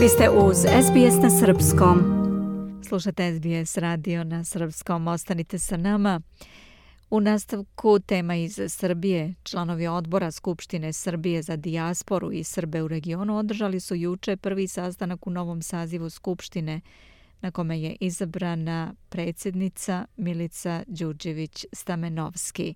Vi ste uz SBS na Srpskom. Slušate SBS radio na Srpskom. Ostanite sa nama. U nastavku tema iz Srbije, članovi odbora Skupštine Srbije za dijasporu i Srbe u regionu održali su juče prvi sastanak u novom sazivu Skupštine na kome je izabrana predsjednica Milica Đurđević-Stamenovski.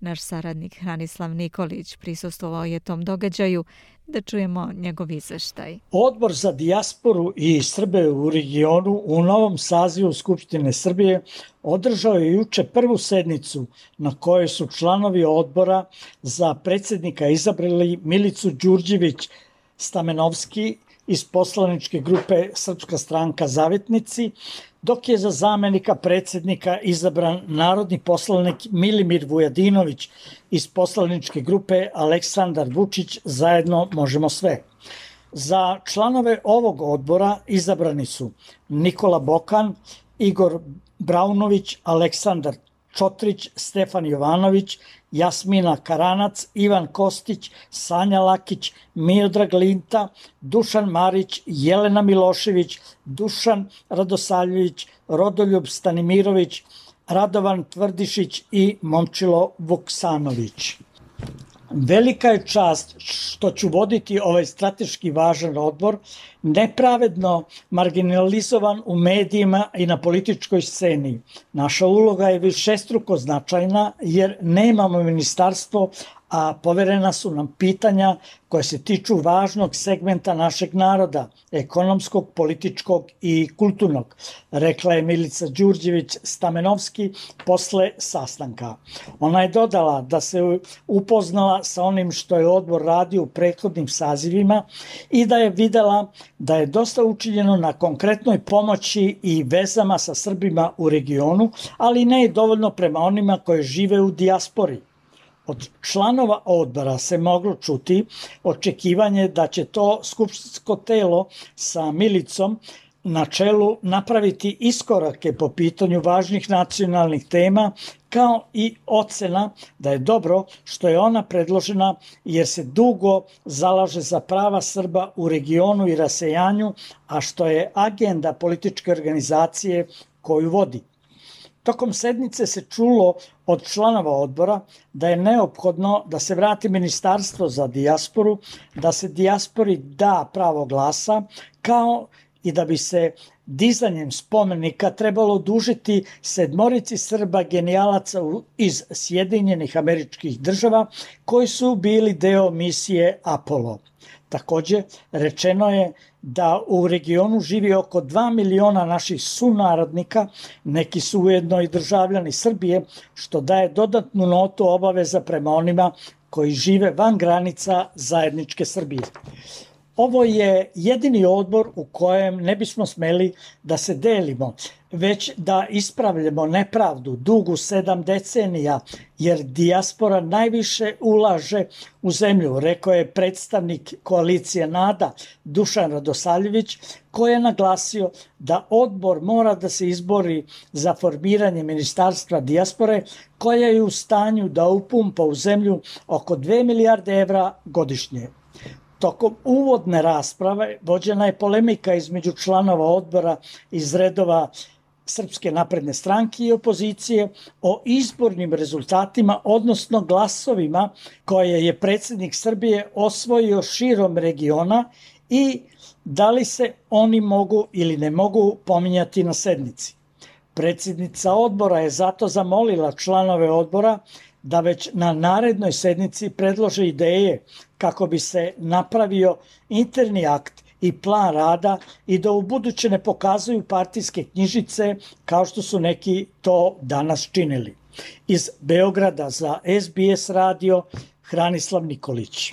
Naš saradnik Hranislav Nikolić prisustovao je tom događaju da čujemo njegov izveštaj. Odbor za dijasporu i Srbe u regionu u novom sazivu Skupštine Srbije održao je juče prvu sednicu na kojoj su članovi odbora za predsjednika izabrali Milicu Đurđević Stamenovski iz poslaničke grupe Srpska stranka Zavetnici, dok je za zamenika predsednika izabran narodni poslanik Milimir Vujadinović iz poslaničke grupe Aleksandar Vučić zajedno možemo sve. Za članove ovog odbora izabrani su Nikola Bokan, Igor Braunović, Aleksandar Čotrić, Stefan Jovanović, Jasmina Karanac, Ivan Kostić, Sanja Lakić, Miodrag Linta, Dušan Marić, Jelena Milošević, Dušan Radosaljević, Rodoljub Stanimirović, Radovan Tvrdišić i Momčilo Vuksanović. Velika je čast što ću voditi ovaj strateški važan odbor, nepravedno marginalizovan u medijima i na političkoj sceni. Naša uloga je višestruko značajna jer nemamo ministarstvo a poverena su nam pitanja koje se tiču važnog segmenta našeg naroda, ekonomskog, političkog i kulturnog, rekla je Milica Đurđević Stamenovski posle sastanka. Ona je dodala da se upoznala sa onim što je odbor radio u prethodnim sazivima i da je videla da je dosta učinjeno na konkretnoj pomoći i vezama sa Srbima u regionu, ali ne je dovoljno prema onima koje žive u dijaspori. Od članova odbora se moglo čuti očekivanje da će to skupštinsko telo sa milicom na čelu napraviti iskorake po pitanju važnih nacionalnih tema, kao i ocena da je dobro što je ona predložena jer se dugo zalaže za prava Srba u regionu i rasejanju, a što je agenda političke organizacije koju vodi. Tokom sednice se čulo od članova odbora da je neophodno da se vrati ministarstvo za dijasporu, da se dijaspori da pravo glasa, kao i da bi se dizanjem spomenika trebalo dužiti sedmorici Srba genijalaca iz Sjedinjenih američkih država koji su bili deo misije Apollo. Takođe, rečeno je da u regionu živi oko 2 miliona naših sunarodnika, neki su ujedno i državljani Srbije, što daje dodatnu notu obaveza prema onima koji žive van granica zajedničke Srbije. Ovo je jedini odbor u kojem ne bismo smeli da se delimo, već da ispravljamo nepravdu dugu sedam decenija, jer dijaspora najviše ulaže u zemlju, rekao je predstavnik koalicije NADA Dušan Radosaljević, koji je naglasio da odbor mora da se izbori za formiranje ministarstva dijaspore, koja je u stanju da upumpa u zemlju oko 2 milijarde evra godišnje. Tokom uvodne rasprave vođena je polemika između članova odbora iz redova Srpske napredne stranke i opozicije o izbornim rezultatima, odnosno glasovima koje je predsednik Srbije osvojio širom regiona i da li se oni mogu ili ne mogu pominjati na sednici. Predsednica odbora je zato zamolila članove odbora da već na narednoj sednici predlože ideje kako bi se napravio interni akt i plan rada i da u buduće ne pokazuju partijske knjižice kao što su neki to danas činili. Iz Beograda za SBS radio Hranislav Nikolić.